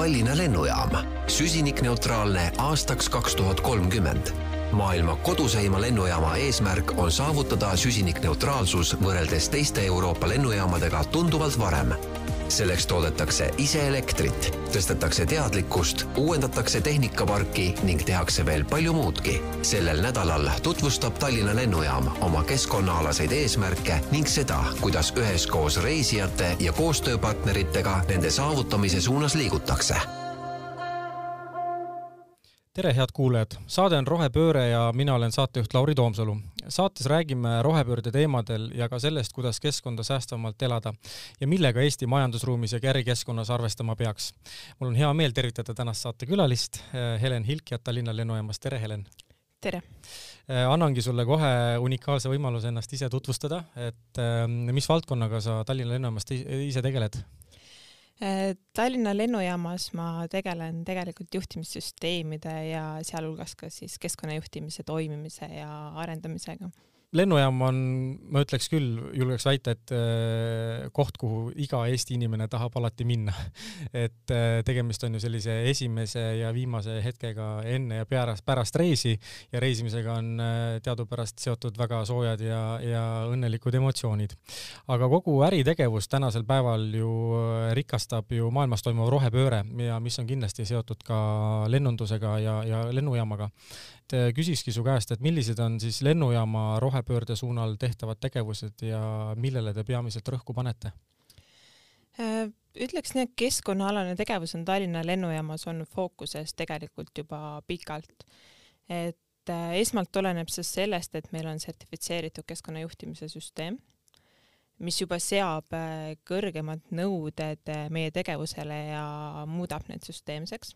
Tallinna lennujaam, süsinikneutraalne aastaks kaks tuhat kolmkümmend maailma koduseima lennujaama eesmärk on saavutada süsinikneutraalsus võrreldes teiste Euroopa lennujaamadega tunduvalt varem. Selleks toodetakse ise elektrit, tõstetakse teadlikkust, uuendatakse tehnikaparki ning tehakse veel palju muudki. sellel nädalal tutvustab Tallinna lennujaam oma keskkonnaalaseid eesmärke ning seda, kuidas üheskoos reisijate ja koostööpartneritega nende saavutamise suunas liigutakse tere, head kuulajad, saade on Rohepööre ja mina olen saatejuht Lauri Toomsalu. saates räägime rohepöörde teemadel ja ka sellest, kuidas keskkonda säästvamalt elada ja millega Eesti majandusruumis ja ärikeskkonnas arvestama peaks. mul on hea meel tervitada tänast saatekülalist, eh, Helen Hilkjat Tallinna lennujaamast, tere Helen! tere! Eh, annangi sulle kohe unikaalse võimaluse ennast ise tutvustada, et eh, mis valdkonnaga sa Tallinna lennujaamast ise tegeled? Äh, Tallinna lennujaamas ma tegelen tegelikult juhtimissüsteemide ja sealhulgas ka siis keskkonnajuhtimise toimimise ja arendamisega lennujaam on, ma ütleks küll, julgeks väita, et äh, koht, kuhu iga Eesti inimene tahab alati minna. et äh, tegemist on ju sellise esimese ja viimase hetkega enne ja pärast, pärast reisi ja reisimisega on äh, teadupärast seotud väga soojad ja, ja õnnelikud emotsioonid. aga kogu äritegevus tänasel päeval ju rikastab ju maailmas toimuv rohepööre ja mis on kindlasti seotud ka lennundusega ja, ja lennujaamaga et küsikski su käest, et millised on siis lennujaama rohepöörde suunal tehtavad tegevused ja millele te peamiselt rõhku panete? Äh, ütleks nii, et keskkonnaalane tegevus on Tallinna lennujaamas olnud fookuses tegelikult juba pikalt. et äh, esmalt oleneb see sellest, et meil on sertifitseeritud keskkonnajuhtimise süsteem, mis juba seab kõrgemad nõuded meie tegevusele ja muudab need süsteemseks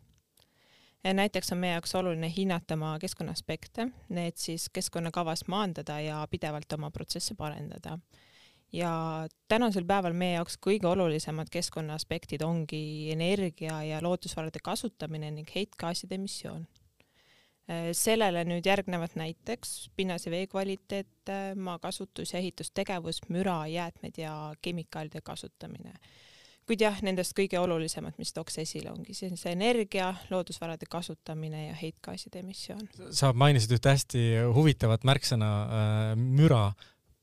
näiteks on meie jaoks oluline hinnata oma keskkonnaaspekte, need siis keskkonnakavas maandada ja pidevalt oma protsesse parendada. ja tänasel päeval meie jaoks kõige olulisemad keskkonnaaspektid ongi energia ja loodusvarade kasutamine ning heitgaaside emissioon. sellele nüüd järgnevad näiteks pinnase vee kvaliteet, maakasutus ja ehitustegevus, müra, jäätmed ja kemikaalide kasutamine kuid jah, nendest kõige olulisemad, mis tooks esile, ongi siis see energia, loodusvarade kasutamine ja heitgaaside emissioon. sa mainisid ühte hästi huvitavat märksõna äh,, müra.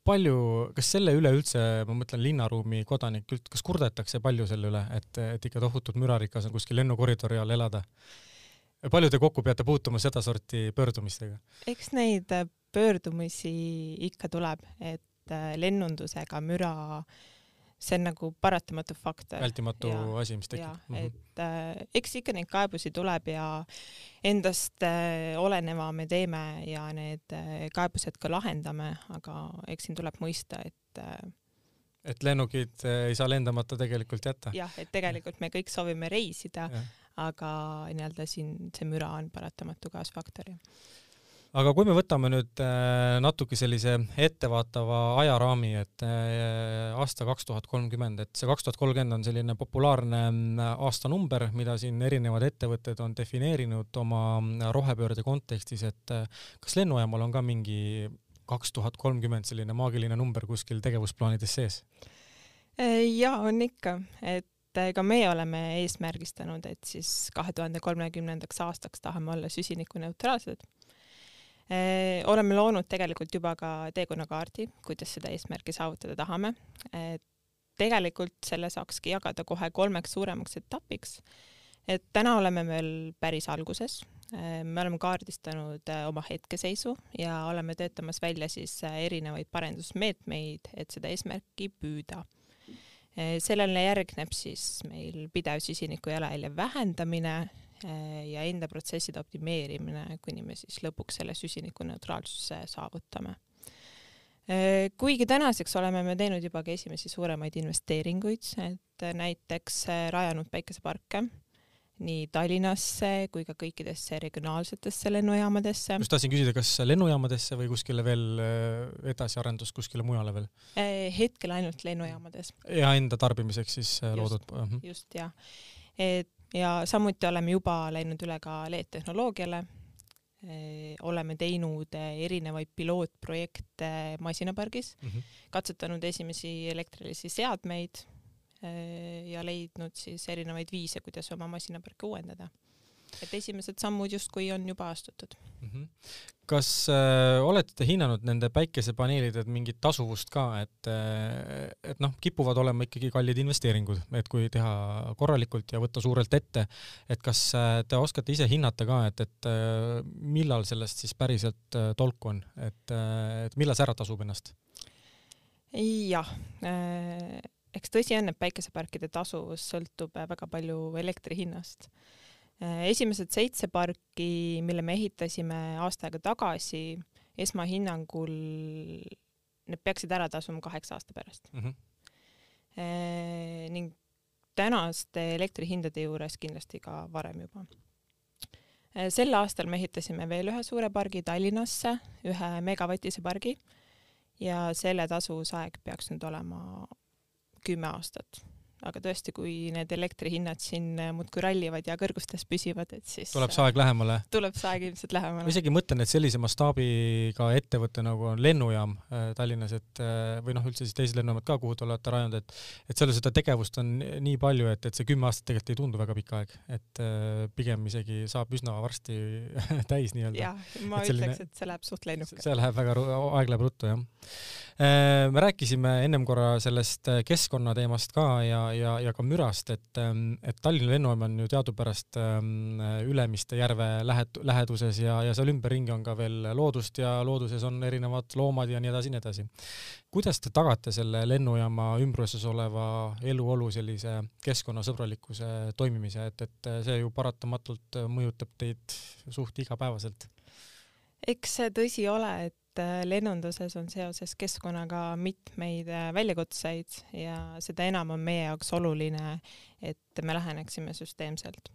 palju, kas selle üle üldse, ma mõtlen linnaruumi kodanik, kas kurdetakse palju selle üle, et, et ikka tohutult mürarikas on kuskil lennukoridori all elada? palju te kokku peate puutuma sedasorti pöördumistega? eks neid pöördumisi ikka tuleb, et äh, lennundusega müra äh, see on nagu paratamatu faktor. vältimatu ja, asi, mis tekib. Mm -hmm. et äh, eks ikka neid kaebusi tuleb ja endast äh, oleneva me teeme ja need äh, kaebused ka lahendame, aga eks siin tuleb mõista, et äh, et lennukid äh, ei saa lendamata tegelikult jätta. jah, et tegelikult me kõik soovime reisida, aga nii-öelda siin see müra on paratamatu kaasfaktor, aga kui me võtame nüüd äh, natuke sellise ettevaatava ajaraami, et äh, aasta kaks tuhat kolmkümmend, et see kaks tuhat kolmkümmend on selline populaarne mm, aastanumber, mida siin erinevad ettevõtted on defineerinud oma rohepöörde kontekstis, et äh, kas lennujaamal on ka mingi kaks tuhat kolmkümmend selline maagiline number kuskil tegevusplaanides sees? jaa, on ikka, et ka meie oleme eesmärgistanud, et siis kahe tuhande kolmekümnendaks aastaks tahame olla süsinikuneutraalsed Äh, oleme loonud tegelikult juba ka teekonnakaardi, kuidas seda eesmärki saavutada tahame. tegelikult selle saakski jagada kohe kolmeks suuremaks etapiks. et täna oleme veel päris alguses. Äh, me oleme kaardistanud äh, oma hetkeseisu ja oleme töötamas välja siis erinevaid parendusmeetmeid, et seda eesmärki püüda sellele järgneb siis meil pidev süsiniku jalajälje vähendamine Äh, ja enda protsesside optimeerimine, kuni me siis lõpuks selle süsinikuneutraalsuse saavutame. Äh, kuigi tänaseks oleme me teinud juba ka esimesi suuremaid investeeringuid, et näiteks äh, rajanud päikeseparke nii Tallinnasse kui ka kõikidesse regionaalsetesse lennujaamadesse. just tahtsin küsida, kas lennujaamadesse või kuskile veel edasiarendus kuskile mujale veel? hetkel ainult lennujaamades. ja enda tarbimiseks siis just, loodud? just jah, et ja samuti oleme juba läinud üle ka LED-tehnoloogiale. oleme teinud erinevaid pilootprojekte masinapargis mm, -hmm. katsetanud esimesi elektrilisi seadmeid, ja leidnud siis erinevaid viise, kuidas oma masinaparki uuendada et esimesed sammud justkui on juba astutud mm. -hmm. kas äh, olete te hinnanud nende päikesepaneelide mingit tasuvust ka, et, äh, et noh, kipuvad olema ikkagi kallid investeeringud, et kui teha korralikult ja võtta suurelt ette, et kas äh, te oskate ise hinnata ka, et, et äh, millal sellest siis päriselt tolku on, et, et millal see ära tasub ennast? jah äh,, eks tõsi on, et päikeseparkide tasuvus sõltub väga palju elektri hinnast esimesed seitse parki, mille me ehitasime aasta aega tagasi, esmahinnangul need peaksid ära tasuma kaheksa aasta pärast mm. -hmm. ning tänaste elektrihindade juures kindlasti ka varem juba. Äh, sel aastal me ehitasime veel ühe suure pargi Tallinnasse, ühe megavatise pargi ja selle tasuvusaeg peaks nüüd olema kümme aastat aga tõesti, kui need elektrihinnad siin äh, muudkui rallivad ja kõrgustes püsivad, et siis tuleb see aeg lähemale? tuleb see aeg ilmselt lähemale. ma isegi mõtlen, et sellise mastaabiga ettevõte nagu on lennujaam äh, Tallinnas, et äh, või noh, üldse siis teised lennujaamad ka, kuhu te olete rajanud, et et seal seda tegevust on nii palju, et, et see kümme aastat tegelikult ei tundu väga pikk aeg, et pigem isegi saab üsna varsti täis nii-öelda. jah, ma et selline, ütleks, et see läheb suht lennukalt. see läheb väga, aeg läheb ruttu, jah. Me rääkisime ennem korra sellest keskkonnateemast ka ja, ja, ja ka mürast, et, ähm, et Tallinna lennujaam on ju teadupärast ähm, Ülemiste järve lähet-, läheduses ja, ja seal ümberringi on ka veel loodust ja looduses on erinevad loomad ja nii edasi, nii edasi. kuidas te tagate selle lennujaama ümbruses oleva eluolu sellise keskkonnasõbralikkuse toimimise, et, et see ju paratamatult mõjutab teid suht igapäevaselt? eks see tõsi ole, et et äh, lennunduses on seoses keskkonnaga mitmeid äh, väljakutseid ja seda enam on meie jaoks oluline, et me läheneksime süsteemselt.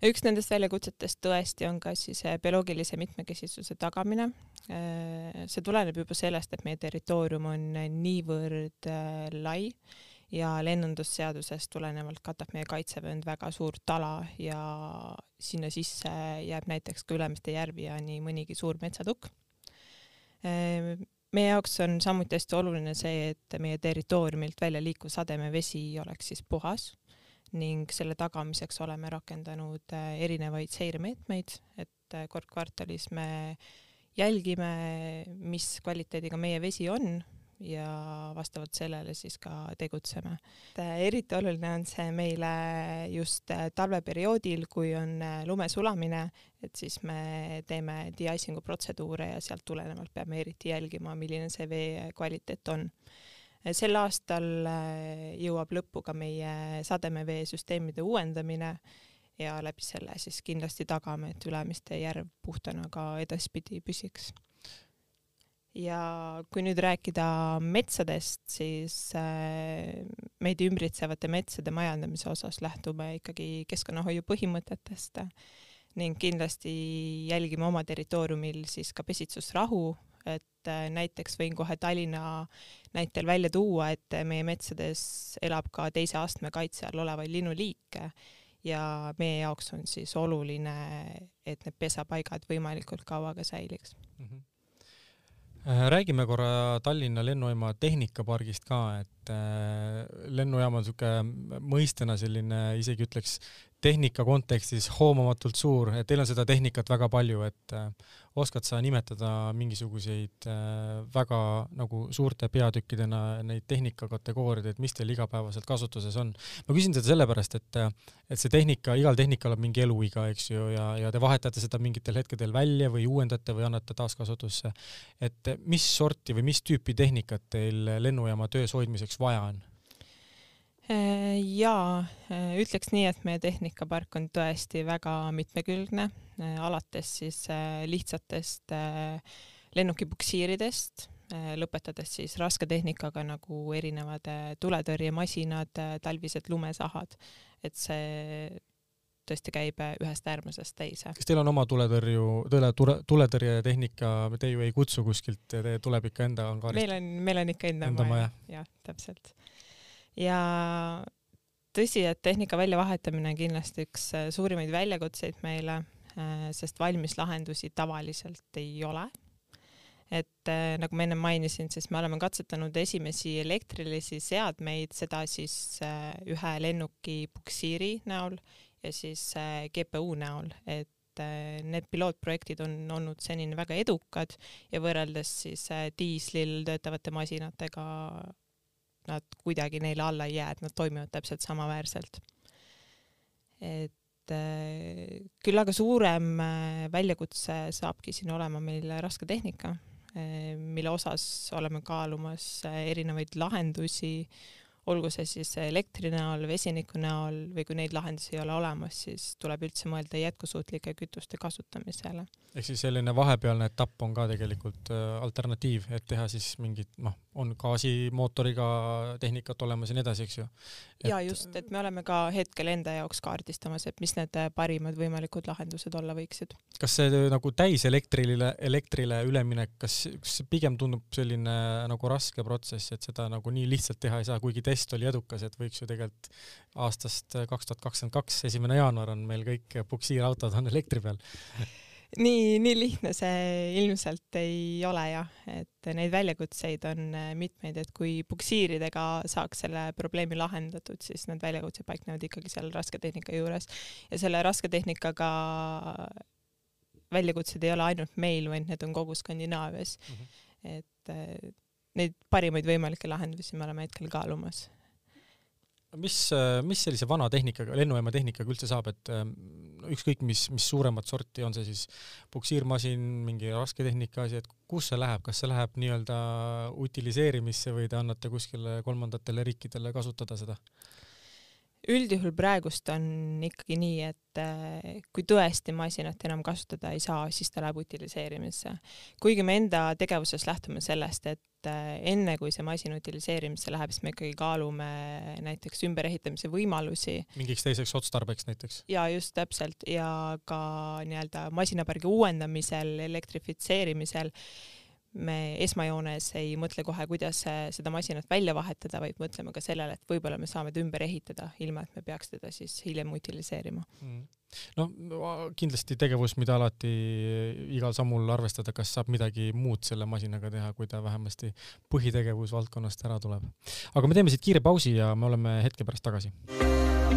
üks nendest väljakutsetest tõesti on ka siis äh, bioloogilise mitmekesisuse tagamine. see tuleneb juba sellest, et meie territoorium on niivõrd lai ja lennundusseadusest tulenevalt katab meie kaitsevöönd väga suurt ala ja sinna sisse jääb näiteks ka Ülemiste järvi ja nii mõnigi suur metsatukk meie jaoks on samuti hästi oluline see, et meie territooriumilt välja liikuv sademevesi oleks siis puhas ning selle tagamiseks oleme rakendanud äh, erinevaid seiremeetmeid, et äh, kord kvartalis me jälgime, mis kvaliteediga meie vesi on ja vastavalt sellele siis ka tegutseme. eriti oluline on see meile just äh, talveperioodil, kui on äh, lume sulamine, et siis me teeme de-icingu protseduure ja sealt tulenevalt peame eriti jälgima, milline see vee kvaliteet on. sel aastal äh, jõuab lõppu ka meie sademeveesüsteemide uuendamine ja läbi selle siis kindlasti tagame, et Ülemiste järv puhtana ka edaspidi püsiks ja kui nüüd rääkida metsadest, siis äh, meid ümbritsevate metsade majandamise osas lähtume ikkagi keskkonnahoiu põhimõtetest ning kindlasti jälgime oma territooriumil siis ka pesitsusrahu, et äh, näiteks võin kohe Tallinna näitel välja tuua, et meie metsades elab ka teise astme kaitse all olevaid linnuliike ja meie jaoks on siis oluline, et need pesapaigad võimalikult kaua ka säiliks mm. -hmm räägime korra Tallinna lennujaama tehnikapargist ka, et äh, lennujaam on niisugune mõistena selline, isegi ütleks tehnika kontekstis hoomamatult suur, et teil on seda tehnikat väga palju, et äh, oskad sa nimetada mingisuguseid äh, väga nagu suurte peatükkidena neid tehnikakategooriaid, et mis teil igapäevaselt kasutuses on? ma küsin seda sellepärast, et, et see tehnika, igal tehnikal on mingi eluiga, eks ju, ja, ja te vahetate seda mingitel hetkedel välja või uuendate või annate taaskasutusse. et mis sorti või mis tüüpi tehnikat teil lennujaama töös hoidmiseks vaja on? Äh, jaa, äh, ütleks nii, et meie tehnikapark on tõesti väga mitmekülgne, äh, alates siis lihtsatest lennukipuksiiridest, lõpetades siis raske tehnikaga nagu erinevad tuletõrjemasinad, talvised lumesahad, et see tõesti käib ühest äärmusest teise. kas teil on oma tuletõrju, tule, tule, tuletõrjetehnika, te ju ei kutsu kuskilt, tuleb ikka enda angaarist? meil on, meil on ikka enda, enda maja, jah, täpselt ja tõsi, et tehnika väljavahetamine on kindlasti üks äh, suurimaid väljakutseid meile, äh, sest valmis lahendusi tavaliselt ei ole. et äh, nagu ma ennem mainisin, siis me oleme katsetanud esimesi elektrilisi seadmeid, seda siis ühe lennuki puksiiri näol ja siis GPU näol, et need pilootprojektid on olnud senini väga edukad ja võrreldes siis diislil töötavate masinatega nad kuidagi neile alla ei jää, et nad toimivad täpselt samaväärselt. et küll aga suurem väljakutse saabki siin olema meil rasketehnika Eh, mille osas oleme kaalumas erinevaid lahendusi olgu see siis elektri näol, vesiniku näol või kui neid lahendusi ei ole olemas, siis tuleb üldse mõelda jätkusuutlike kütuste kasutamisele. ehk siis selline vahepealne etapp on ka tegelikult äh, alternatiiv, et teha siis mingit noh, on gaasimootoriga tehnikat olemas ja nii edasi, eks ju. ja just, et me oleme ka hetkel enda jaoks kaardistamas, et mis need parimad võimalikud lahendused olla võiksid. kas see nagu täiselektrile, elektrile üleminek, kas, kas pigem tundub selline nagu raske protsess, et seda nagu nii lihtsalt teha ei saa, kuigi test oli edukas, et võiks ju tegelikult aastast kaks tuhat kakskümmend kaks, esimene jaanuar on meil kõik puksiirautod on elektri peal nii, nii lihtne see ilmselt ei ole jah, et neid väljakutseid on mitmeid, et kui puksiiridega saaks selle probleemi lahendatud, siis need väljakutsed paiknevad ikkagi seal rasketehnika juures ja selle rasketehnikaga väljakutsed ei ole ainult meil, vaid need on kogu Skandinaavias mm. -hmm. et neid parimaid võimalikke lahendusi me oleme hetkel kaalumas. mis, mis sellise vana tehnikaga, lennujaama tehnikaga üldse saab, et ähm, ükskõik mis, mis suuremat sorti, on see siis puksiirmasin, mingi rasketehnika asi, et kus see läheb, kas see läheb nii-öelda utiliseerimisse või te annate kuskile kolmandatele riikidele kasutada seda? Üldjuhul praegust on ikkagi nii, et äh, kui tõesti masinat enam kasutada ei saa, siis ta läheb utiliseerimisse. kuigi me enda tegevuses lähtume sellest, et äh, enne kui see masin utiliseerimisse läheb, siis me ikkagi kaalume näiteks ümberehitamise võimalusi. mingiks teiseks otstarbeks näiteks? ja just täpselt ja ka nii-öelda masinapargi uuendamisel, elektrifitseerimisel me esmajoones ei mõtle kohe, kuidas seda masinat välja vahetada, vaid mõtleme ka sellele, et võib-olla me saame ta ümber ehitada, ilma et me peaks teda siis hiljem utiliseerima mm.. no kindlasti tegevus, mida alati igal sammul arvestada, kas saab midagi muud selle masinaga teha, kui ta vähemasti põhitegevusvaldkonnast ära tuleb. aga me teeme siit kiire pausi ja me oleme hetke pärast tagasi.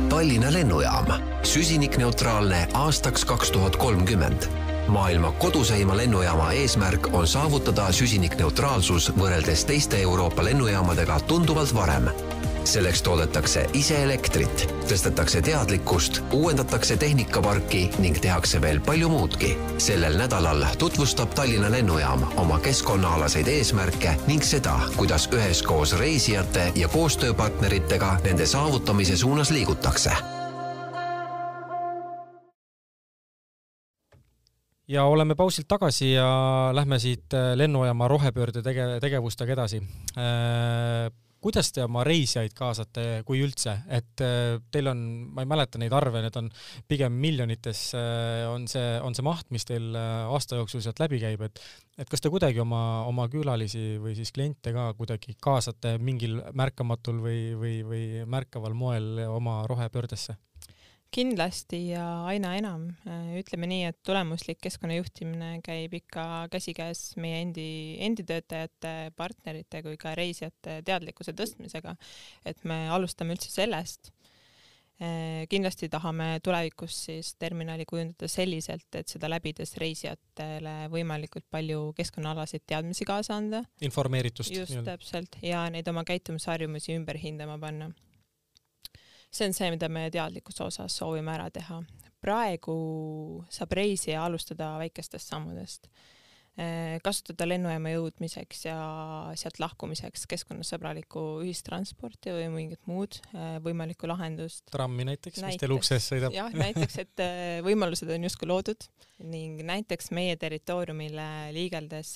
Tallinna lennujaam, süsinikneutraalne aastaks kaks tuhat kolmkümmend maailma koduseima lennujaama eesmärk on saavutada süsinikneutraalsus võrreldes teiste Euroopa lennujaamadega tunduvalt varem. selleks toodetakse ise elektrit, tõstetakse teadlikkust, uuendatakse tehnikaparki ning tehakse veel palju muudki. sellel nädalal tutvustab Tallinna lennujaam oma keskkonnaalaseid eesmärke ning seda, kuidas üheskoos reisijate ja koostööpartneritega nende saavutamise suunas liigutakse ja oleme pausilt tagasi ja lähme siit äh, lennujaama rohepöörde tege-, tegevustega edasi. Äh, kuidas te oma reisijaid kaasate, kui üldse, et äh, teil on, ma ei mäleta neid arve, need on pigem miljonites, on see, on see maht, mis teil aasta jooksul sealt läbi käib, et et kas te kuidagi oma, oma külalisi või siis kliente ka kuidagi kaasate mingil märkamatul või, või, või märkaval moel oma rohepöördesse? Kindlasti ja aina enam. Äh, ütleme nii, et tulemuslik keskkonnajuhtimine käib ikka käsikäes meie endi, endi töötajate, partnerite kui ka reisijate teadlikkuse tõstmisega. et me alustame üldse sellest. Äh, kindlasti tahame tulevikus siis terminali kujundada selliselt, et seda läbides reisijatele võimalikult palju keskkonnaalaseid teadmisi kaasa anda. informeeritust. just, täpselt, ja neid oma käitumisharjumusi ümber hindama panna see on see, mida me teadlikkuse osas soovime ära teha. praegu saab reisija alustada väikestest sammudest eh, kasutada lennujaama jõudmiseks ja sealt lahkumiseks keskkonnasõbralikku ühistransporti või mingit muud eh, võimalikku lahendust. trammi näiteks, näiteks, mis teil ukse ees sõidab? jah, näiteks, et eh, võimalused on justkui loodud ning näiteks meie territooriumile liigeldes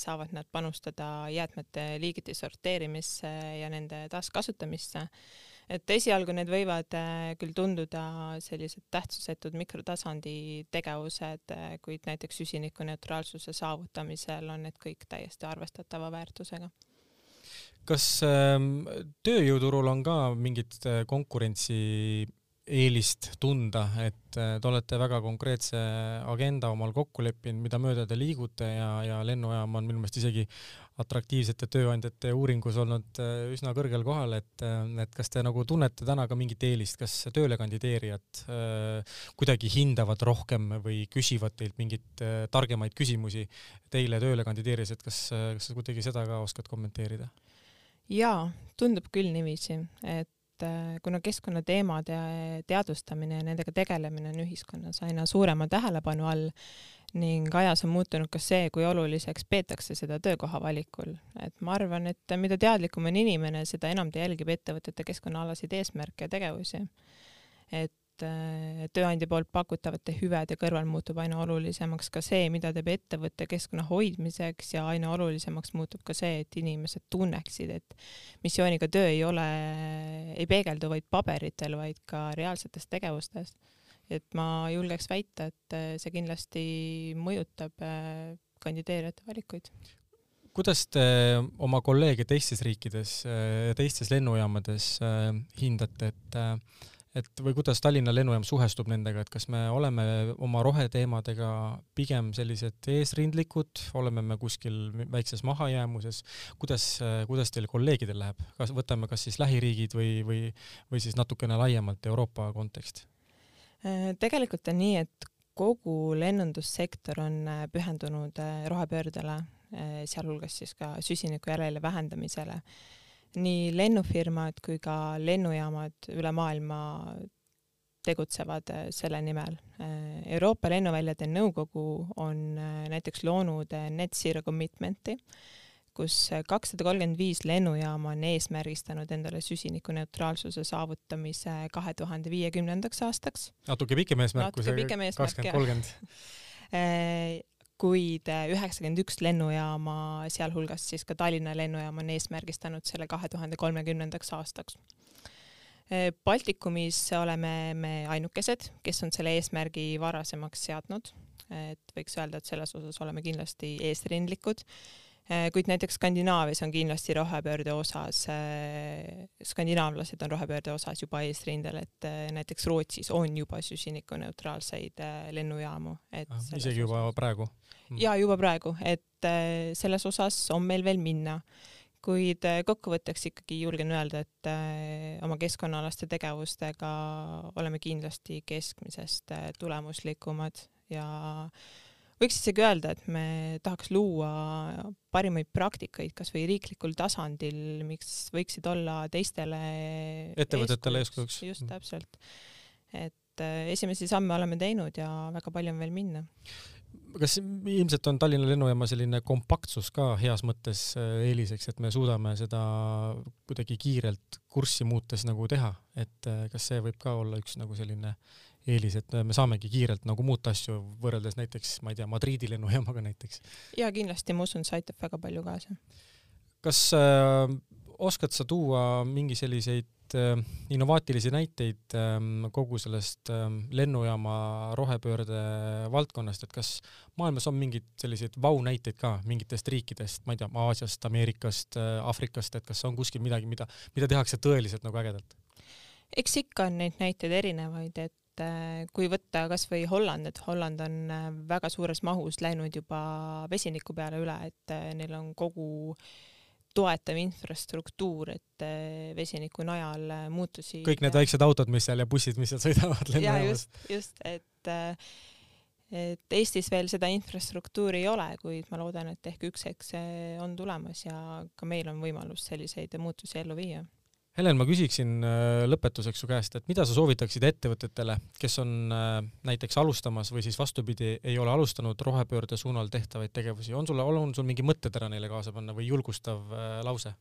saavad nad panustada jäätmete liigiti sorteerimisse ja nende taaskasutamisse et esialgu need võivad äh, küll tunduda sellised tähtsusetud mikrotasandi tegevused, äh, kuid näiteks süsinikuneutraalsuse saavutamisel on need kõik täiesti arvestatava väärtusega. Kas ähm, tööjõuturul on ka mingit äh, konkurentsi eelist tunda, et äh, te olete väga konkreetse agenda omal kokku leppinud, mida mööda te liigute ja, ja lennujaam on minu meelest isegi atraktiivsete tööandjate uuringus olnud äh, üsna kõrgel kohal, et, äh, et kas te nagu tunnete täna ka mingit eelist, kas tööle kandideerijad äh, kuidagi hindavad rohkem või küsivad teilt mingeid äh, targemaid küsimusi teile tööle kandideerides, et kas, kas sa kuidagi seda ka oskad kommenteerida? jaa, tundub küll niiviisi, et et äh, kuna keskkonnateemade teadvustamine ja nendega tegelemine on ühiskonnas aina suurema tähelepanu all ning ajas on muutunud ka see, kui oluliseks peetakse seda töökoha valikul. et ma arvan, et mida teadlikum on inimene, seda enam ta jälgib ettevõtete keskkonnaalaseid eesmärke ja tegevusi. et et äh, tööandja poolt pakutavate hüvede kõrval muutub aina olulisemaks ka see, mida teeb ettevõte keskkonna hoidmiseks ja aina olulisemaks muutub ka see, et inimesed tunneksid, et missiooniga töö ei ole, ei peegeldu vaid paberitel, vaid ka reaalsetes tegevustes. et ma julgeks väita, et äh, see kindlasti mõjutab äh, kandideerijate valikuid kuidas te oma kolleege teistes riikides, teistes lennujaamades hindate, et et või kuidas Tallinna lennujaam suhestub nendega, et kas me oleme oma roheteemadega pigem sellised eesrindlikud, oleme me kuskil väikses mahajäämuses, kuidas, kuidas teil kolleegidel läheb, kas võtame kas siis lähiriigid või, või, või siis natukene laiemalt Euroopa kontekst? Äh, tegelikult on nii, et kogu lennundussektor on äh, pühendunud äh, rohepöördele, sealhulgas siis ka süsiniku järele vähendamisele nii lennufirmad kui ka lennujaamad üle maailma tegutsevad äh, selle nimel. Äh, Euroopa Lennuväljade Nõukogu on äh, näiteks loonud Net Zero Commitmenti, kus kakssada kolmkümmend viis lennujaama on eesmärgistanud endale süsinikuneutraalsuse saavutamise kahe tuhande viiekümnendaks aastaks. natuke pikem eesmärk kui see kakskümmend, kolmkümmend kuid äh, üheksakümmend üks lennujaama, sealhulgas siis ka Tallinna lennujaam on eesmärgistanud selle kahe tuhande kolmekümnendaks aastaks. Äh, Baltikumis oleme me ainukesed, kes on selle eesmärgi varasemaks seadnud, et võiks öelda, et selles osas oleme kindlasti eesrindlikud Äh, kuid näiteks Skandinaavias on kindlasti rohepöörde osas, äh, skandinaavlased on rohepöörde osas juba eesrindel, et äh, näiteks Rootsis on juba süsinikuneutraalseid lennujaamu, et ah, isegi juba osas. praegu? Mm. ja juba praegu, et selles osas on meil veel minna kuid kokkuvõtteks ikkagi julgen öelda, et oma keskkonnaalaste tegevustega oleme kindlasti keskmisest tulemuslikumad ja võiks isegi öelda, et me tahaks luua parimaid praktikaid kasvõi riiklikul tasandil, miks võiksid olla teistele ettevõtetele eeskujuks. just täpselt. et äh, esimesi samme oleme teinud ja väga palju on veel minna kas ilmselt on Tallinna lennujaama selline kompaktsus ka heas mõttes äh, eeliseks, et me suudame seda kuidagi kiirelt kurssi muutes nagu teha, et äh, kas see võib ka olla üks nagu selline eelis, et me saamegi kiirelt nagu muuta asju võrreldes näiteks, ma ei tea, Madriidi lennujaamaga näiteks. ja kindlasti ma usun, see aitab väga palju kaasa. kas äh, oskad sa tuua mingi selliseid äh, innovaatilisi näiteid äh, kogu sellest äh, lennujaama rohepöörde valdkonnast, et kas maailmas on mingeid selliseid vau-näiteid ka mingitest riikidest, ma ei tea, Aasiast, Ameerikast äh,, Aafrikast, et kas on kuskil midagi, mida, mida tehakse tõeliselt nagu ägedalt? eks ikka on neid näiteid erinevaid, et äh, kui võtta kas või Holland, et Holland on äh, väga suures mahus läinud juba vesiniku peale üle, et äh, neil on kogu toetav infrastruktuur, et vesiniku najal muutusi kõik need väiksed autod, mis seal ja bussid, mis seal sõidavad lennujaamas. just, just, et et Eestis veel seda infrastruktuuri ei ole, kuid ma loodan, et ehk üks hetk see on tulemas ja ka meil on võimalus selliseid muutusi ellu viia Helen, ma küsiksin äh, lõpetuseks su käest, et mida sa soovitaksid ettevõtetele, kes on äh, näiteks alustamas või siis vastupidi, ei ole alustanud rohepöörde suunal tehtavaid tegevusi, on sul, on sul mingi mõttetera neile kaasa panna või julgustav äh, lause?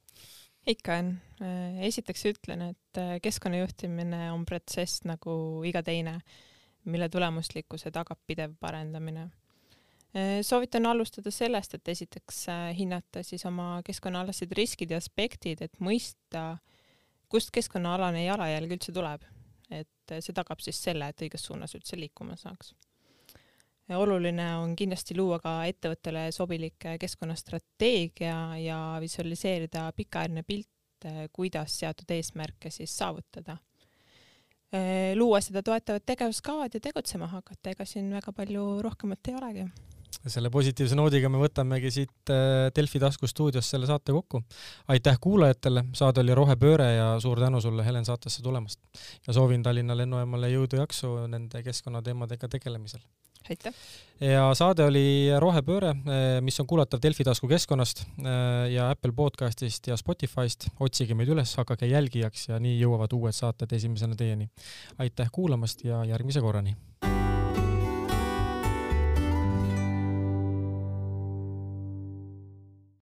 ikka on. esiteks ütlen, et keskkonnajuhtimine on protsess nagu iga teine, mille tulemuslikkuse tagab pidev parendamine soovitan alustada sellest, et esiteks hinnata siis oma keskkonnaalased riskid ja aspektid, et mõista äh, kust keskkonnaalane jalajälg üldse tuleb, et see tagab siis selle, et õiges suunas üldse liikuma saaks. oluline on kindlasti luua ka ettevõttele sobilik keskkonnastrateegia ja visualiseerida pikaajaline pilt, kuidas seatud eesmärke siis saavutada. luua seda toetavat tegevuskavad ja tegutsema hakata, ega siin väga palju rohkemat ei olegi selle positiivse noodiga me võtamegi siit äh, Delfi tasku stuudiost selle saate kokku. aitäh kuulajatele, saade oli Rohepööre ja suur tänu sulle, Helen, saatesse tulemast. ja soovin Tallinna lennujaamale jõudu ja jaksu nende keskkonnateemadega tegelemisel. aitäh! ja saade oli Rohepööre, äh, mis on kuulatav Delfi tasku keskkonnast äh, ja Apple podcastist ja Spotify'st. otsige meid üles, hakake jälgijaks ja nii jõuavad uued saated esimesena teieni. aitäh kuulamast ja järgmise korrani!